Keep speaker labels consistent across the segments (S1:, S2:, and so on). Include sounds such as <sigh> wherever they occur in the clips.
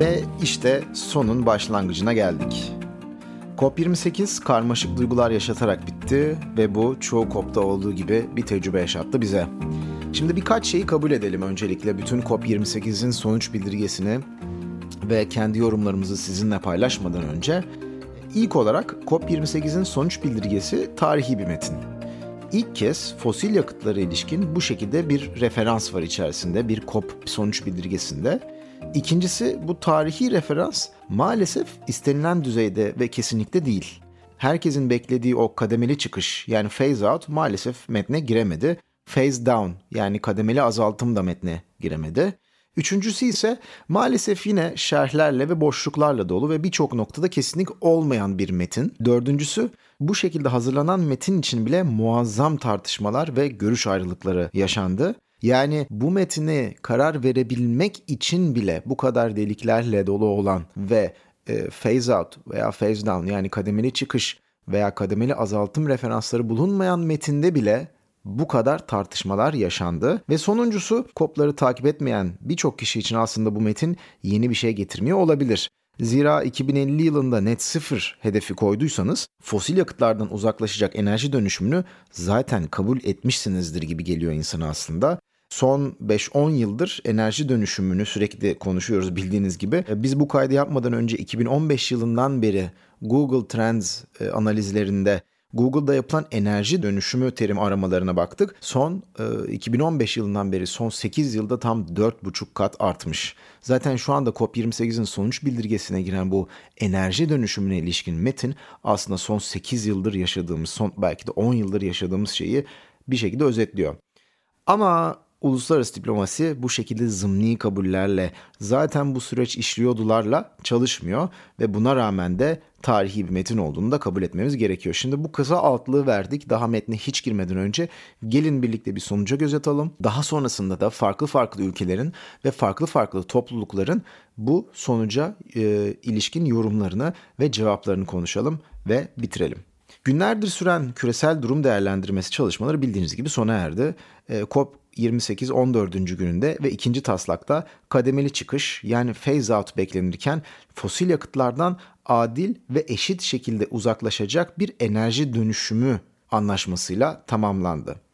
S1: Ve işte sonun başlangıcına geldik. COP28 karmaşık duygular yaşatarak bitti ve bu çoğu COP'ta olduğu gibi bir tecrübe yaşattı bize. Şimdi birkaç şeyi kabul edelim öncelikle bütün COP28'in sonuç bildirgesini ve kendi yorumlarımızı sizinle paylaşmadan önce. İlk olarak COP28'in sonuç bildirgesi tarihi bir metin. İlk kez fosil yakıtlara ilişkin bu şekilde bir referans var içerisinde bir COP sonuç bildirgesinde. İkincisi bu tarihi referans maalesef istenilen düzeyde ve kesinlikle değil. Herkesin beklediği o kademeli çıkış yani phase out maalesef metne giremedi. Phase down yani kademeli azaltım da metne giremedi. Üçüncüsü ise maalesef yine şerhlerle ve boşluklarla dolu ve birçok noktada kesinlik olmayan bir metin. Dördüncüsü bu şekilde hazırlanan metin için bile muazzam tartışmalar ve görüş ayrılıkları yaşandı. Yani bu metini karar verebilmek için bile bu kadar deliklerle dolu olan ve e, phase out veya phase down yani kademeli çıkış veya kademeli azaltım referansları bulunmayan metinde bile bu kadar tartışmalar yaşandı. Ve sonuncusu kopları takip etmeyen birçok kişi için aslında bu metin yeni bir şey getirmiyor olabilir. Zira 2050 yılında net sıfır hedefi koyduysanız fosil yakıtlardan uzaklaşacak enerji dönüşümünü zaten kabul etmişsinizdir gibi geliyor insana aslında. Son 5-10 yıldır enerji dönüşümünü sürekli konuşuyoruz bildiğiniz gibi. E, biz bu kaydı yapmadan önce 2015 yılından beri Google Trends e, analizlerinde Google'da yapılan enerji dönüşümü terim aramalarına baktık. Son e, 2015 yılından beri son 8 yılda tam 4,5 kat artmış. Zaten şu anda COP28'in sonuç bildirgesine giren bu enerji dönüşümüne ilişkin metin aslında son 8 yıldır yaşadığımız, son belki de 10 yıldır yaşadığımız şeyi bir şekilde özetliyor. Ama Uluslararası diplomasi bu şekilde zımni kabullerle zaten bu süreç işliyordularla çalışmıyor ve buna rağmen de tarihi bir metin olduğunu da kabul etmemiz gerekiyor. Şimdi bu kısa altlığı verdik. Daha metne hiç girmeden önce gelin birlikte bir sonuca göz atalım. Daha sonrasında da farklı farklı ülkelerin ve farklı farklı toplulukların bu sonuca e, ilişkin yorumlarını ve cevaplarını konuşalım ve bitirelim. Günlerdir süren küresel durum değerlendirmesi çalışmaları bildiğiniz gibi sona erdi. E, COP 28 14. gününde ve ikinci taslakta kademeli çıkış yani phase out beklenirken fosil yakıtlardan adil ve eşit şekilde uzaklaşacak bir enerji dönüşümü anlaşmasıyla tamamlandı.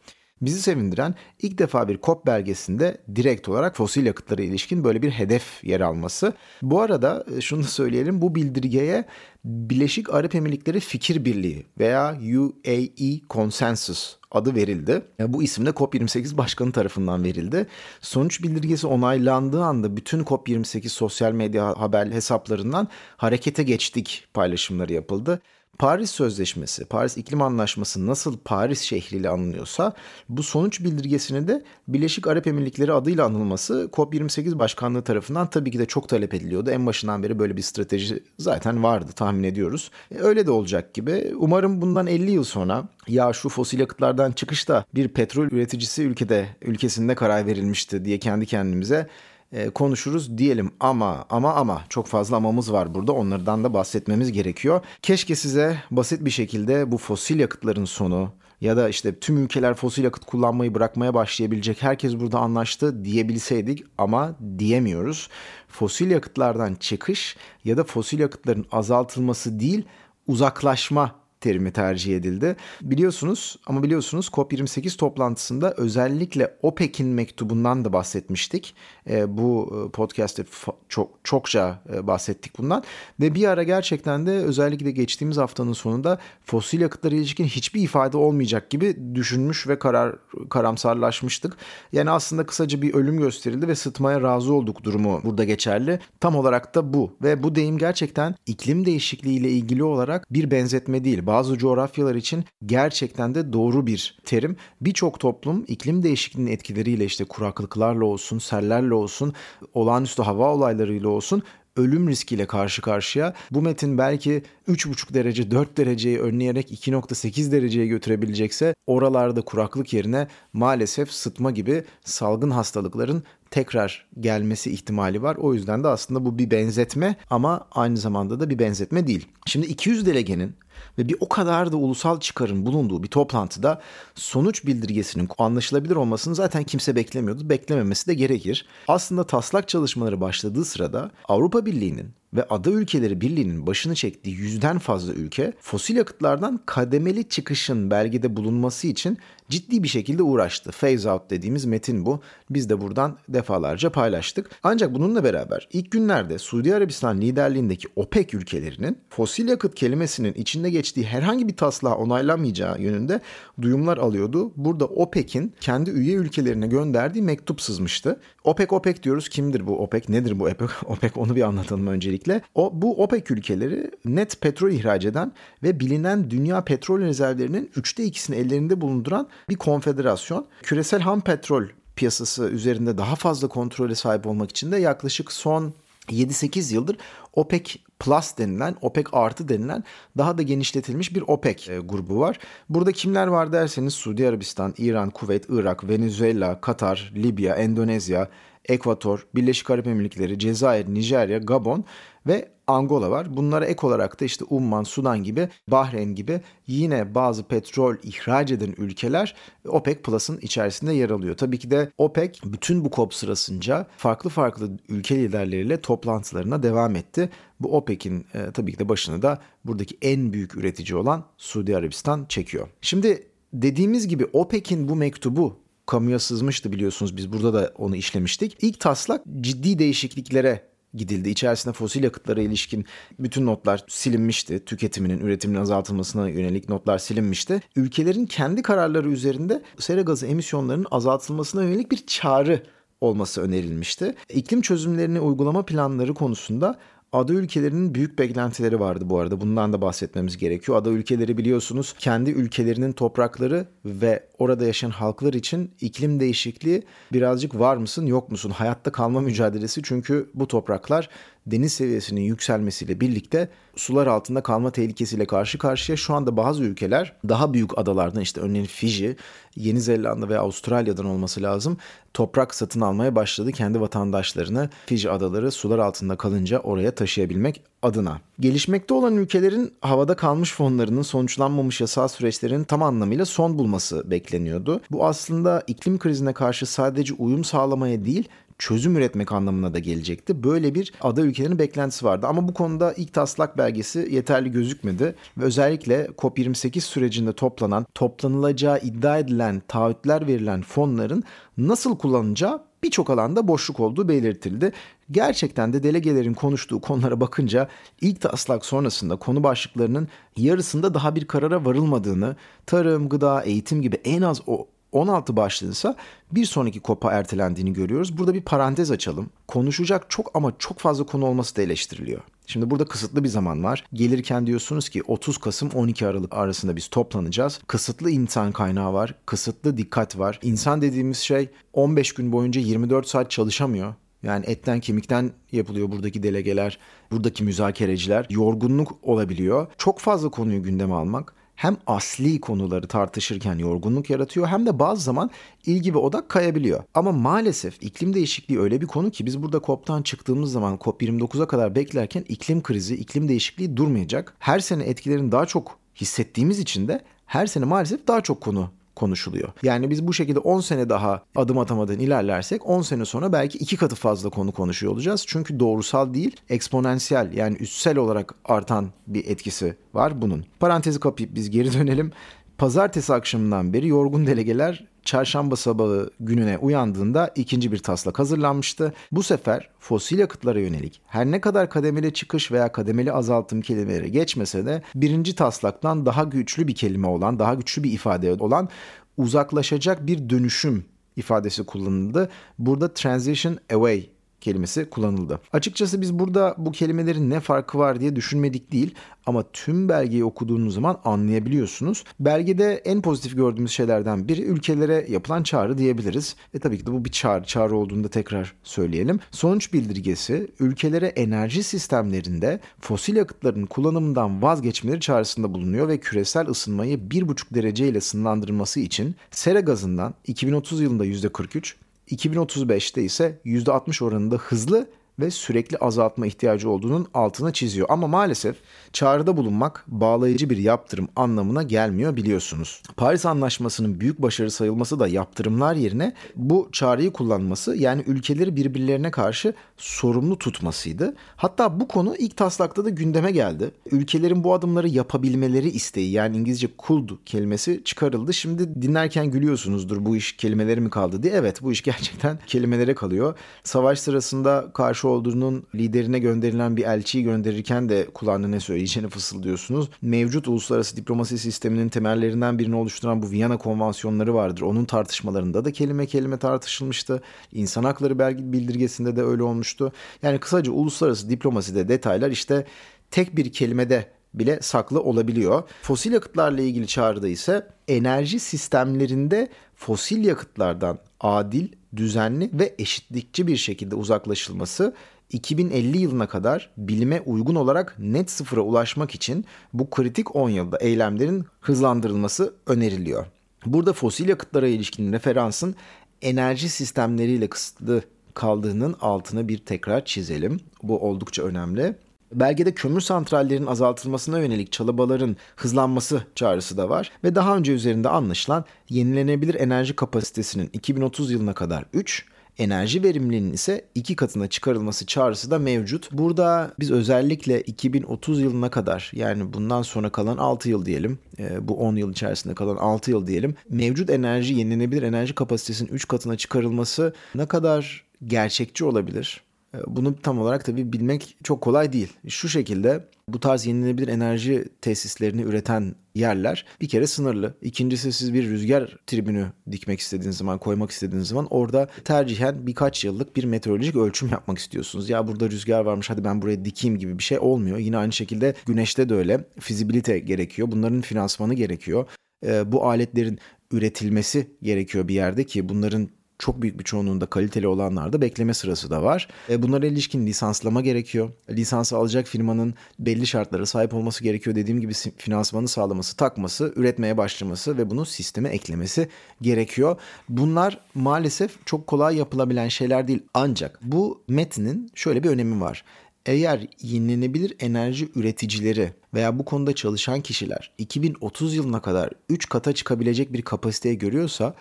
S1: Bizi sevindiren ilk defa bir COP belgesinde direkt olarak fosil yakıtlara ilişkin böyle bir hedef yer alması. Bu arada e, şunu da söyleyelim bu bildirgeye Birleşik Arap Emirlikleri Fikir Birliği veya UAE Consensus adı verildi. Bu isim de COP28 başkanı tarafından verildi. Sonuç bildirgesi onaylandığı anda bütün COP28 sosyal medya haber hesaplarından harekete geçtik paylaşımları yapıldı. Paris Sözleşmesi, Paris İklim Anlaşması nasıl Paris şehriyle anılıyorsa bu sonuç bildirgesini de Birleşik Arap Emirlikleri adıyla anılması COP28 başkanlığı tarafından tabii ki de çok talep ediliyordu. En başından beri böyle bir strateji zaten vardı tahmin ediyoruz. E, öyle de olacak gibi. Umarım bundan 50 yıl sonra ya şu fosil yakıtlardan çıkışta bir petrol üreticisi ülkede ülkesinde karar verilmişti diye kendi kendimize e, konuşuruz diyelim ama ama ama çok fazla amamız var burada onlardan da bahsetmemiz gerekiyor. Keşke size basit bir şekilde bu fosil yakıtların sonu ya da işte tüm ülkeler fosil yakıt kullanmayı bırakmaya başlayabilecek herkes burada anlaştı diyebilseydik ama diyemiyoruz. Fosil yakıtlardan çıkış ya da fosil yakıtların azaltılması değil uzaklaşma terimi tercih edildi. Biliyorsunuz ama biliyorsunuz COP28 toplantısında özellikle OPEC'in mektubundan da bahsetmiştik. E, bu e, podcast'te çok çokça e, bahsettik bundan ve bir ara gerçekten de özellikle geçtiğimiz haftanın sonunda fosil yakıtlara ilişkin hiçbir ifade olmayacak gibi düşünmüş ve karar karamsarlaşmıştık. Yani aslında kısaca bir ölüm gösterildi ve sıtmaya razı olduk durumu burada geçerli. Tam olarak da bu ve bu deyim gerçekten iklim değişikliği ile ilgili olarak bir benzetme değil bazı coğrafyalar için gerçekten de doğru bir terim. Birçok toplum iklim değişikliğinin etkileriyle işte kuraklıklarla olsun, sellerle olsun, olağanüstü hava olaylarıyla olsun ölüm riskiyle karşı karşıya. Bu metin belki 3,5 derece 4 dereceyi önleyerek 2,8 dereceye götürebilecekse oralarda kuraklık yerine maalesef sıtma gibi salgın hastalıkların tekrar gelmesi ihtimali var. O yüzden de aslında bu bir benzetme ama aynı zamanda da bir benzetme değil. Şimdi 200 delegenin ve bir o kadar da ulusal çıkarın bulunduğu bir toplantıda sonuç bildirgesinin anlaşılabilir olmasını zaten kimse beklemiyordu. Beklememesi de gerekir. Aslında taslak çalışmaları başladığı sırada Avrupa Birliği'nin ve ada ülkeleri birliğinin başını çektiği yüzden fazla ülke fosil yakıtlardan kademeli çıkışın belgede bulunması için ciddi bir şekilde uğraştı. Phase out dediğimiz metin bu. Biz de buradan defalarca paylaştık. Ancak bununla beraber ilk günlerde Suudi Arabistan liderliğindeki OPEC ülkelerinin fosil yakıt kelimesinin içinde geçtiği herhangi bir taslağı onaylanmayacağı yönünde duyumlar alıyordu. Burada OPEC'in kendi üye ülkelerine gönderdiği mektup sızmıştı. OPEC OPEC diyoruz. Kimdir bu OPEC? Nedir bu OPEC? <laughs> OPEC onu bir anlatalım öncelikle. O, bu OPEC ülkeleri net petrol ihraç eden ve bilinen dünya petrol rezervlerinin üçte ikisini ellerinde bulunduran bir konfederasyon. Küresel ham petrol piyasası üzerinde daha fazla kontrole sahip olmak için de yaklaşık son 7-8 yıldır OPEC Plus denilen, OPEC artı denilen daha da genişletilmiş bir OPEC e, grubu var. Burada kimler var derseniz Suudi Arabistan, İran, Kuveyt, Irak, Venezuela, Katar, Libya, Endonezya, Ekvator, Birleşik Arap Emirlikleri, Cezayir, Nijerya, Gabon ve Angola var. Bunlara ek olarak da işte Umman, Sudan gibi, Bahreyn gibi yine bazı petrol ihraç eden ülkeler OPEC Plus'ın içerisinde yer alıyor. Tabii ki de OPEC bütün bu COP sırasınca farklı farklı ülke liderleriyle toplantılarına devam etti. Bu OPEC'in e, tabii ki de başını da buradaki en büyük üretici olan Suudi Arabistan çekiyor. Şimdi dediğimiz gibi OPEC'in bu mektubu kamuya sızmıştı biliyorsunuz biz burada da onu işlemiştik. İlk taslak ciddi değişikliklere gidildi. İçerisinde fosil yakıtlara ilişkin bütün notlar silinmişti. Tüketiminin, üretiminin azaltılmasına yönelik notlar silinmişti. Ülkelerin kendi kararları üzerinde sera gazı emisyonlarının azaltılmasına yönelik bir çağrı olması önerilmişti. İklim çözümlerini uygulama planları konusunda Ada ülkelerinin büyük beklentileri vardı bu arada. Bundan da bahsetmemiz gerekiyor. Ada ülkeleri biliyorsunuz kendi ülkelerinin toprakları ve orada yaşayan halklar için iklim değişikliği birazcık var mısın yok musun? Hayatta kalma mücadelesi çünkü bu topraklar deniz seviyesinin yükselmesiyle birlikte sular altında kalma tehlikesiyle karşı karşıya. Şu anda bazı ülkeler daha büyük adalardan işte örneğin Fiji, Yeni Zelanda ve Avustralya'dan olması lazım toprak satın almaya başladı kendi vatandaşlarını Fiji adaları sular altında kalınca oraya taşıyabilmek adına. Gelişmekte olan ülkelerin havada kalmış fonlarının sonuçlanmamış yasal süreçlerin tam anlamıyla son bulması bekleniyordu. Bu aslında iklim krizine karşı sadece uyum sağlamaya değil çözüm üretmek anlamına da gelecekti. Böyle bir ada ülkelerinin beklentisi vardı. Ama bu konuda ilk taslak belgesi yeterli gözükmedi. Ve özellikle COP28 sürecinde toplanan, toplanılacağı iddia edilen, taahhütler verilen fonların nasıl kullanılacağı birçok alanda boşluk olduğu belirtildi. Gerçekten de delegelerin konuştuğu konulara bakınca ilk taslak sonrasında konu başlıklarının yarısında daha bir karara varılmadığını, tarım, gıda, eğitim gibi en az o 16 başlığıysa bir sonraki kopa ertelendiğini görüyoruz. Burada bir parantez açalım. Konuşacak çok ama çok fazla konu olması da eleştiriliyor. Şimdi burada kısıtlı bir zaman var. Gelirken diyorsunuz ki 30 Kasım 12 Aralık arasında biz toplanacağız. Kısıtlı insan kaynağı var, kısıtlı dikkat var. İnsan dediğimiz şey 15 gün boyunca 24 saat çalışamıyor. Yani etten kemikten yapılıyor buradaki delegeler, buradaki müzakereciler. Yorgunluk olabiliyor. Çok fazla konuyu gündeme almak hem asli konuları tartışırken yorgunluk yaratıyor hem de bazı zaman ilgi ve odak kayabiliyor. Ama maalesef iklim değişikliği öyle bir konu ki biz burada COP'tan çıktığımız zaman COP29'a kadar beklerken iklim krizi, iklim değişikliği durmayacak. Her sene etkilerini daha çok hissettiğimiz için de her sene maalesef daha çok konu konuşuluyor. Yani biz bu şekilde 10 sene daha adım atamadan ilerlersek 10 sene sonra belki iki katı fazla konu konuşuyor olacağız. Çünkü doğrusal değil, eksponansiyel yani üstsel olarak artan bir etkisi var bunun. Parantezi kapayıp biz geri dönelim. Pazartesi akşamından beri yorgun delegeler çarşamba sabahı gününe uyandığında ikinci bir taslak hazırlanmıştı. Bu sefer fosil yakıtlara yönelik her ne kadar kademeli çıkış veya kademeli azaltım kelimeleri geçmese de birinci taslaktan daha güçlü bir kelime olan, daha güçlü bir ifade olan uzaklaşacak bir dönüşüm ifadesi kullanıldı. Burada transition away kelimesi kullanıldı. Açıkçası biz burada bu kelimelerin ne farkı var diye düşünmedik değil ama tüm belgeyi okuduğunuz zaman anlayabiliyorsunuz. Belgede en pozitif gördüğümüz şeylerden biri ülkelere yapılan çağrı diyebiliriz. E tabii ki de bu bir çağrı. Çağrı olduğunda tekrar söyleyelim. Sonuç bildirgesi ülkelere enerji sistemlerinde fosil yakıtların kullanımından vazgeçmeleri çağrısında bulunuyor ve küresel ısınmayı 1,5 derece ile sınırlandırılması için sera gazından 2030 yılında %43, 2035'te ise %60 oranında hızlı ve sürekli azaltma ihtiyacı olduğunun altına çiziyor. Ama maalesef çağrıda bulunmak bağlayıcı bir yaptırım anlamına gelmiyor biliyorsunuz. Paris Anlaşması'nın büyük başarı sayılması da yaptırımlar yerine bu çağrıyı kullanması yani ülkeleri birbirlerine karşı sorumlu tutmasıydı. Hatta bu konu ilk taslakta da gündeme geldi. Ülkelerin bu adımları yapabilmeleri isteği yani İngilizce could kelimesi çıkarıldı. Şimdi dinlerken gülüyorsunuzdur bu iş kelimeleri mi kaldı diye. Evet bu iş gerçekten kelimelere kalıyor. Savaş sırasında karşı olduğunun liderine gönderilen bir elçiyi gönderirken de kulağına ne söyleyeceğini fısıldıyorsunuz. Mevcut uluslararası diplomasi sisteminin temellerinden birini oluşturan bu Viyana konvansiyonları vardır. Onun tartışmalarında da kelime kelime tartışılmıştı. İnsan hakları bildirgesinde de öyle olmuştu. Yani kısaca uluslararası diplomaside detaylar işte tek bir kelimede bile saklı olabiliyor. Fosil yakıtlarla ilgili çağrıda ise enerji sistemlerinde fosil yakıtlardan adil, düzenli ve eşitlikçi bir şekilde uzaklaşılması 2050 yılına kadar bilime uygun olarak net sıfıra ulaşmak için bu kritik 10 yılda eylemlerin hızlandırılması öneriliyor. Burada fosil yakıtlara ilişkin referansın enerji sistemleriyle kısıtlı kaldığının altını bir tekrar çizelim. Bu oldukça önemli. Belgede kömür santrallerinin azaltılmasına yönelik çalışmaların hızlanması çağrısı da var ve daha önce üzerinde anlaşılan yenilenebilir enerji kapasitesinin 2030 yılına kadar 3, enerji verimliliğinin ise iki katına çıkarılması çağrısı da mevcut. Burada biz özellikle 2030 yılına kadar yani bundan sonra kalan 6 yıl diyelim e, bu 10 yıl içerisinde kalan 6 yıl diyelim mevcut enerji yenilenebilir enerji kapasitesinin 3 katına çıkarılması ne kadar gerçekçi olabilir? Ee, bunu tam olarak tabii bilmek çok kolay değil. Şu şekilde bu tarz yenilenebilir enerji tesislerini üreten yerler bir kere sınırlı. İkincisi siz bir rüzgar tribünü dikmek istediğiniz zaman, koymak istediğiniz zaman orada tercihen birkaç yıllık bir meteorolojik ölçüm yapmak istiyorsunuz. Ya burada rüzgar varmış hadi ben buraya dikeyim gibi bir şey olmuyor. Yine aynı şekilde güneşte de öyle. Fizibilite gerekiyor. Bunların finansmanı gerekiyor. Ee, bu aletlerin üretilmesi gerekiyor bir yerde ki bunların çok büyük bir çoğunluğunda kaliteli olanlarda bekleme sırası da var. E, bunlara ilişkin lisanslama gerekiyor. Lisansı alacak firmanın belli şartlara sahip olması gerekiyor. Dediğim gibi finansmanı sağlaması, takması, üretmeye başlaması ve bunu sisteme eklemesi gerekiyor. Bunlar maalesef çok kolay yapılabilen şeyler değil. Ancak bu metnin şöyle bir önemi var. Eğer yenilenebilir enerji üreticileri veya bu konuda çalışan kişiler 2030 yılına kadar 3 kata çıkabilecek bir kapasiteyi görüyorsa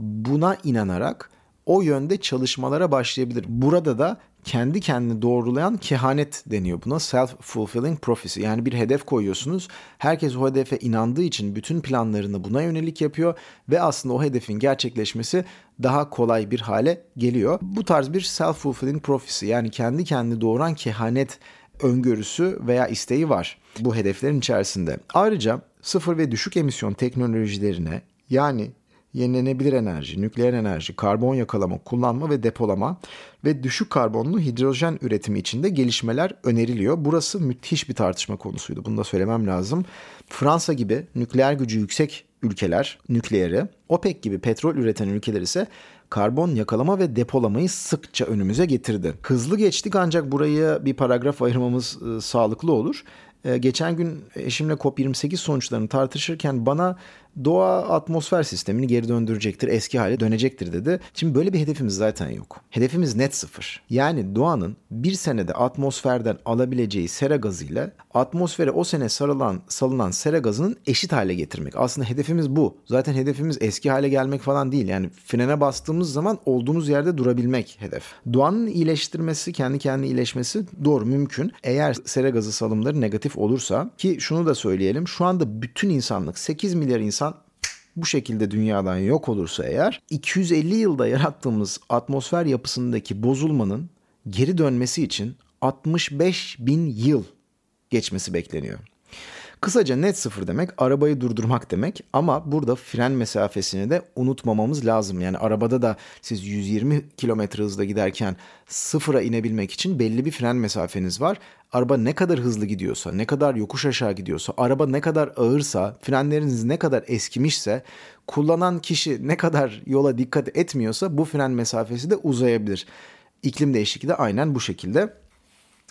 S1: buna inanarak o yönde çalışmalara başlayabilir. Burada da kendi kendini doğrulayan kehanet deniyor buna. Self-fulfilling prophecy. Yani bir hedef koyuyorsunuz. Herkes o hedefe inandığı için bütün planlarını buna yönelik yapıyor ve aslında o hedefin gerçekleşmesi daha kolay bir hale geliyor. Bu tarz bir self-fulfilling prophecy yani kendi kendini doğuran kehanet öngörüsü veya isteği var bu hedeflerin içerisinde. Ayrıca sıfır ve düşük emisyon teknolojilerine yani yenilenebilir enerji, nükleer enerji, karbon yakalama, kullanma ve depolama ve düşük karbonlu hidrojen üretimi içinde gelişmeler öneriliyor. Burası müthiş bir tartışma konusuydu. Bunu da söylemem lazım. Fransa gibi nükleer gücü yüksek ülkeler nükleeri, OPEC gibi petrol üreten ülkeler ise karbon yakalama ve depolamayı sıkça önümüze getirdi. Hızlı geçtik ancak burayı bir paragraf ayırmamız e, sağlıklı olur. E, geçen gün eşimle COP28 sonuçlarını tartışırken bana doğa atmosfer sistemini geri döndürecektir, eski hale dönecektir dedi. Şimdi böyle bir hedefimiz zaten yok. Hedefimiz net sıfır. Yani doğanın bir senede atmosferden alabileceği sera gazıyla atmosfere o sene sarılan, salınan sera gazının eşit hale getirmek. Aslında hedefimiz bu. Zaten hedefimiz eski hale gelmek falan değil. Yani frene bastığımız zaman olduğumuz yerde durabilmek hedef. Doğanın iyileştirmesi, kendi kendine iyileşmesi doğru mümkün. Eğer sera gazı salımları negatif olursa ki şunu da söyleyelim. Şu anda bütün insanlık 8 milyar insan bu şekilde dünyadan yok olursa eğer 250 yılda yarattığımız atmosfer yapısındaki bozulmanın geri dönmesi için 65 bin yıl geçmesi bekleniyor. Kısaca net sıfır demek arabayı durdurmak demek ama burada fren mesafesini de unutmamamız lazım. Yani arabada da siz 120 km hızla giderken sıfıra inebilmek için belli bir fren mesafeniz var. Araba ne kadar hızlı gidiyorsa, ne kadar yokuş aşağı gidiyorsa, araba ne kadar ağırsa, frenleriniz ne kadar eskimişse, kullanan kişi ne kadar yola dikkat etmiyorsa bu fren mesafesi de uzayabilir. İklim değişikliği de aynen bu şekilde.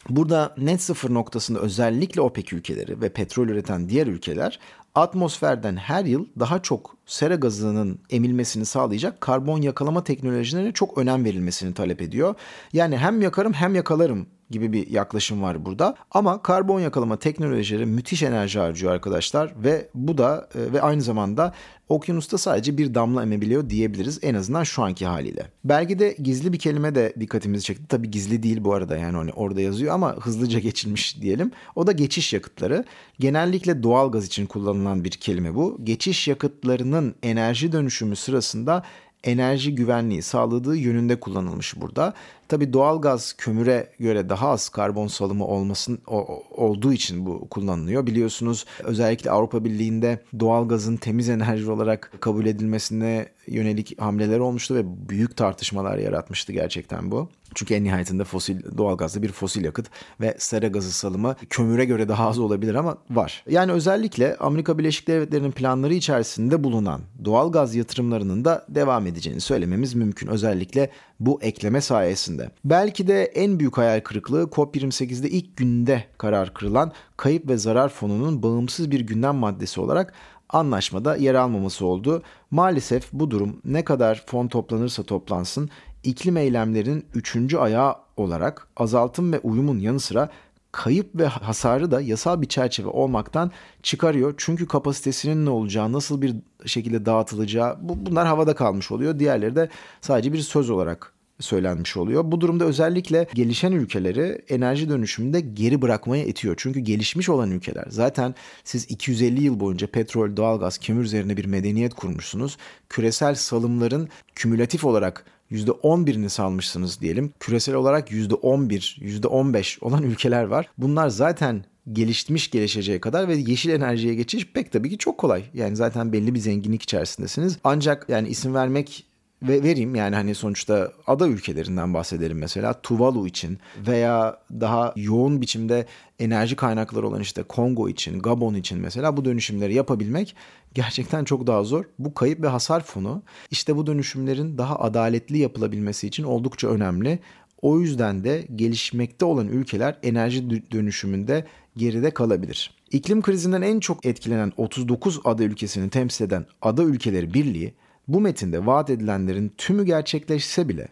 S1: Burada net sıfır noktasında özellikle OPEC ülkeleri ve petrol üreten diğer ülkeler atmosferden her yıl daha çok sera gazının emilmesini sağlayacak karbon yakalama teknolojilerine çok önem verilmesini talep ediyor. Yani hem yakarım hem yakalarım gibi bir yaklaşım var burada. Ama karbon yakalama teknolojileri müthiş enerji harcıyor arkadaşlar ve bu da e, ve aynı zamanda okyanusta sadece bir damla emebiliyor diyebiliriz en azından şu anki haliyle. Belgede gizli bir kelime de dikkatimizi çekti. Tabi gizli değil bu arada yani hani orada yazıyor ama hızlıca geçilmiş diyelim. O da geçiş yakıtları. Genellikle doğal gaz için kullanılan bir kelime bu. Geçiş yakıtlarının enerji dönüşümü sırasında enerji güvenliği sağladığı yönünde kullanılmış burada. Tabi doğalgaz kömüre göre daha az karbon salımı olmasın o, olduğu için bu kullanılıyor. Biliyorsunuz özellikle Avrupa Birliği'nde doğalgazın temiz enerji olarak kabul edilmesine yönelik hamleler olmuştu ve büyük tartışmalar yaratmıştı gerçekten bu. Çünkü en nihayetinde fosil doğalgazda bir fosil yakıt ve sera gazı salımı kömüre göre daha az olabilir ama var. Yani özellikle Amerika Birleşik Devletleri'nin planları içerisinde bulunan doğalgaz yatırımlarının da devam edeceğini söylememiz mümkün. Özellikle bu ekleme sayesinde. Belki de en büyük hayal kırıklığı COP28'de ilk günde karar kırılan kayıp ve zarar fonunun bağımsız bir gündem maddesi olarak anlaşmada yer almaması oldu. Maalesef bu durum ne kadar fon toplanırsa toplansın iklim eylemlerinin üçüncü ayağı olarak azaltım ve uyumun yanı sıra kayıp ve hasarı da yasal bir çerçeve olmaktan çıkarıyor. Çünkü kapasitesinin ne olacağı, nasıl bir şekilde dağıtılacağı bu, bunlar havada kalmış oluyor. Diğerleri de sadece bir söz olarak söylenmiş oluyor. Bu durumda özellikle gelişen ülkeleri enerji dönüşümünde geri bırakmaya itiyor. Çünkü gelişmiş olan ülkeler zaten siz 250 yıl boyunca petrol, doğalgaz, kömür üzerine bir medeniyet kurmuşsunuz. Küresel salımların kümülatif olarak %11'ini salmışsınız diyelim. Küresel olarak %11, %15 olan ülkeler var. Bunlar zaten gelişmiş gelişeceği kadar ve yeşil enerjiye geçiş pek tabii ki çok kolay. Yani zaten belli bir zenginlik içerisindesiniz. Ancak yani isim vermek ve vereyim yani hani sonuçta ada ülkelerinden bahsedelim mesela Tuvalu için veya daha yoğun biçimde enerji kaynakları olan işte Kongo için, Gabon için mesela bu dönüşümleri yapabilmek gerçekten çok daha zor. Bu kayıp ve hasar fonu işte bu dönüşümlerin daha adaletli yapılabilmesi için oldukça önemli. O yüzden de gelişmekte olan ülkeler enerji dönüşümünde geride kalabilir. İklim krizinden en çok etkilenen 39 ada ülkesini temsil eden Ada Ülkeleri Birliği bu metinde vaat edilenlerin tümü gerçekleşse bile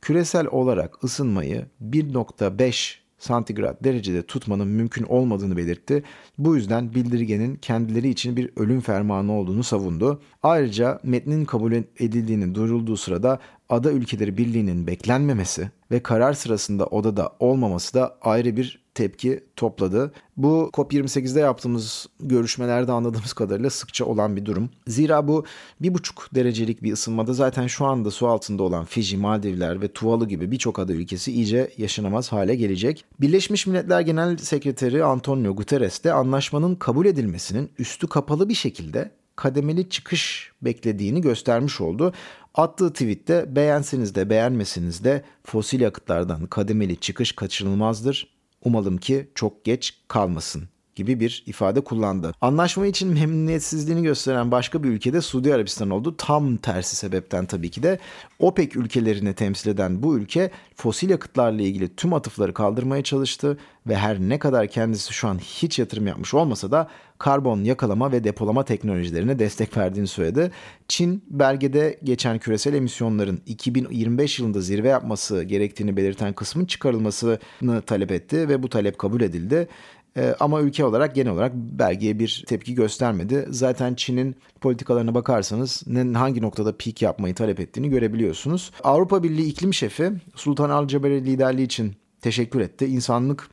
S1: küresel olarak ısınmayı 1.5 santigrat derecede tutmanın mümkün olmadığını belirtti. Bu yüzden bildirgenin kendileri için bir ölüm fermanı olduğunu savundu. Ayrıca metnin kabul edildiğini duyurulduğu sırada Ada Ülkeleri Birliği'nin beklenmemesi ve karar sırasında odada olmaması da ayrı bir tepki topladı. Bu COP28'de yaptığımız görüşmelerde anladığımız kadarıyla sıkça olan bir durum. Zira bu bir buçuk derecelik bir ısınmada zaten şu anda su altında olan Fiji, Maldivler ve Tuvalu gibi birçok ada ülkesi iyice yaşanamaz hale gelecek. Birleşmiş Milletler Genel Sekreteri Antonio Guterres de anlaşmanın kabul edilmesinin üstü kapalı bir şekilde kademeli çıkış beklediğini göstermiş oldu. Attığı tweette beğenseniz de beğenmeseniz de fosil yakıtlardan kademeli çıkış kaçınılmazdır. Umalım ki çok geç kalmasın gibi bir ifade kullandı. Anlaşma için memnuniyetsizliğini gösteren başka bir ülkede Suudi Arabistan oldu. Tam tersi sebepten tabii ki de OPEC ülkelerini temsil eden bu ülke fosil yakıtlarla ilgili tüm atıfları kaldırmaya çalıştı ve her ne kadar kendisi şu an hiç yatırım yapmış olmasa da karbon yakalama ve depolama teknolojilerine destek verdiğini söyledi. Çin belgede geçen küresel emisyonların 2025 yılında zirve yapması gerektiğini belirten kısmın çıkarılmasını talep etti ve bu talep kabul edildi. Ee, ama ülke olarak genel olarak belgeye bir tepki göstermedi. Zaten Çin'in politikalarına bakarsanız hangi noktada peak yapmayı talep ettiğini görebiliyorsunuz. Avrupa Birliği iklim şefi Sultan Al Jaber liderliği için teşekkür etti. İnsanlık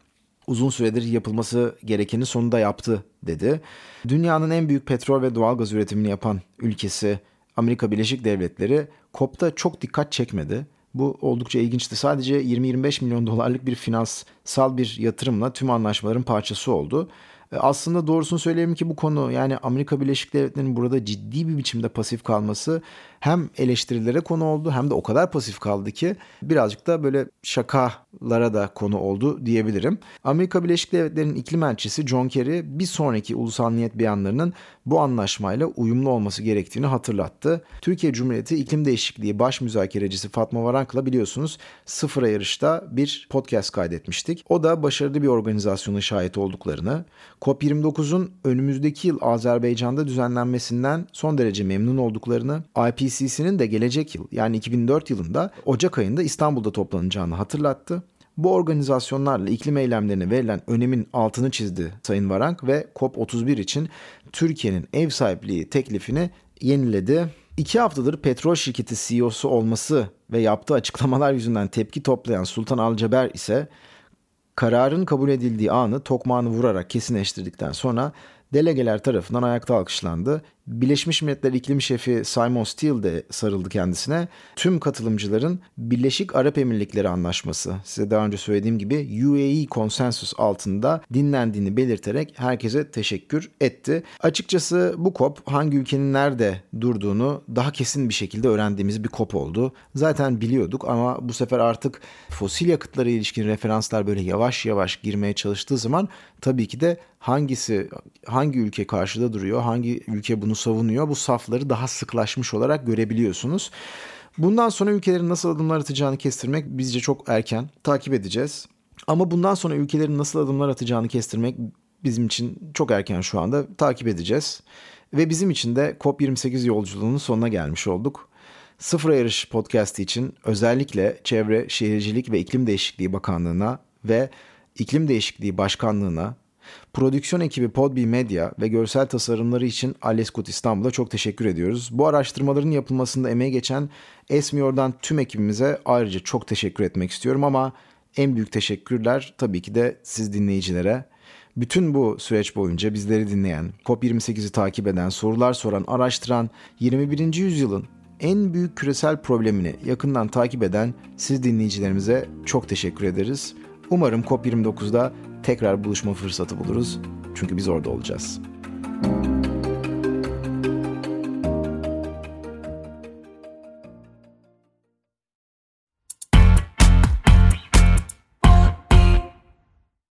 S1: uzun süredir yapılması gerekeni sonunda yaptı dedi. Dünyanın en büyük petrol ve doğal gaz üretimini yapan ülkesi Amerika Birleşik Devletleri COP'ta çok dikkat çekmedi. Bu oldukça ilginçti. Sadece 20-25 milyon dolarlık bir finansal bir yatırımla tüm anlaşmaların parçası oldu. E, aslında doğrusunu söyleyeyim ki bu konu yani Amerika Birleşik Devletleri'nin burada ciddi bir biçimde pasif kalması hem eleştirilere konu oldu hem de o kadar pasif kaldı ki birazcık da böyle şakalara da konu oldu diyebilirim. Amerika Birleşik Devletleri'nin iklim elçisi John Kerry bir sonraki ulusal niyet beyanlarının bu anlaşmayla uyumlu olması gerektiğini hatırlattı. Türkiye Cumhuriyeti İklim Değişikliği Baş Müzakerecisi Fatma Varank'la biliyorsunuz sıfıra yarışta bir podcast kaydetmiştik. O da başarılı bir organizasyona şahit olduklarını, COP29'un önümüzdeki yıl Azerbaycan'da düzenlenmesinden son derece memnun olduklarını, IPCC'nin de gelecek yıl yani 2004 yılında Ocak ayında İstanbul'da toplanacağını hatırlattı. Bu organizasyonlarla iklim eylemlerine verilen önemin altını çizdi Sayın Varank ve COP31 için Türkiye'nin ev sahipliği teklifini yeniledi. İki haftadır petrol şirketi CEO'su olması ve yaptığı açıklamalar yüzünden tepki toplayan Sultan Alcaber ise kararın kabul edildiği anı tokmağını vurarak kesinleştirdikten sonra delegeler tarafından ayakta alkışlandı. Birleşmiş Milletler İklim Şefi Simon Steele de sarıldı kendisine. Tüm katılımcıların Birleşik Arap Emirlikleri Anlaşması, size daha önce söylediğim gibi UAE konsensus altında dinlendiğini belirterek herkese teşekkür etti. Açıkçası bu COP hangi ülkenin nerede durduğunu daha kesin bir şekilde öğrendiğimiz bir COP oldu. Zaten biliyorduk ama bu sefer artık fosil yakıtlara ilişkin referanslar böyle yavaş yavaş girmeye çalıştığı zaman tabii ki de hangisi hangi ülke karşıda duruyor, hangi ülke bunu savunuyor bu safları daha sıklaşmış olarak görebiliyorsunuz. Bundan sonra ülkelerin nasıl adımlar atacağını kestirmek bizce çok erken. Takip edeceğiz. Ama bundan sonra ülkelerin nasıl adımlar atacağını kestirmek bizim için çok erken şu anda. Takip edeceğiz. Ve bizim için de COP28 yolculuğunun sonuna gelmiş olduk. Sıfır Yarış Podcast için özellikle Çevre, Şehircilik ve İklim Değişikliği Bakanlığı'na ve İklim Değişikliği Başkanlığı'na Prodüksiyon ekibi Podbi Media ve görsel tasarımları için Aleskut İstanbul'a çok teşekkür ediyoruz. Bu araştırmaların yapılmasında emeği geçen Esmiyor'dan tüm ekibimize ayrıca çok teşekkür etmek istiyorum ama en büyük teşekkürler tabii ki de siz dinleyicilere. Bütün bu süreç boyunca bizleri dinleyen, COP28'i takip eden, sorular soran, araştıran, 21. yüzyılın en büyük küresel problemini yakından takip eden siz dinleyicilerimize çok teşekkür ederiz. Umarım COP29'da tekrar buluşma fırsatı buluruz. Çünkü biz orada olacağız.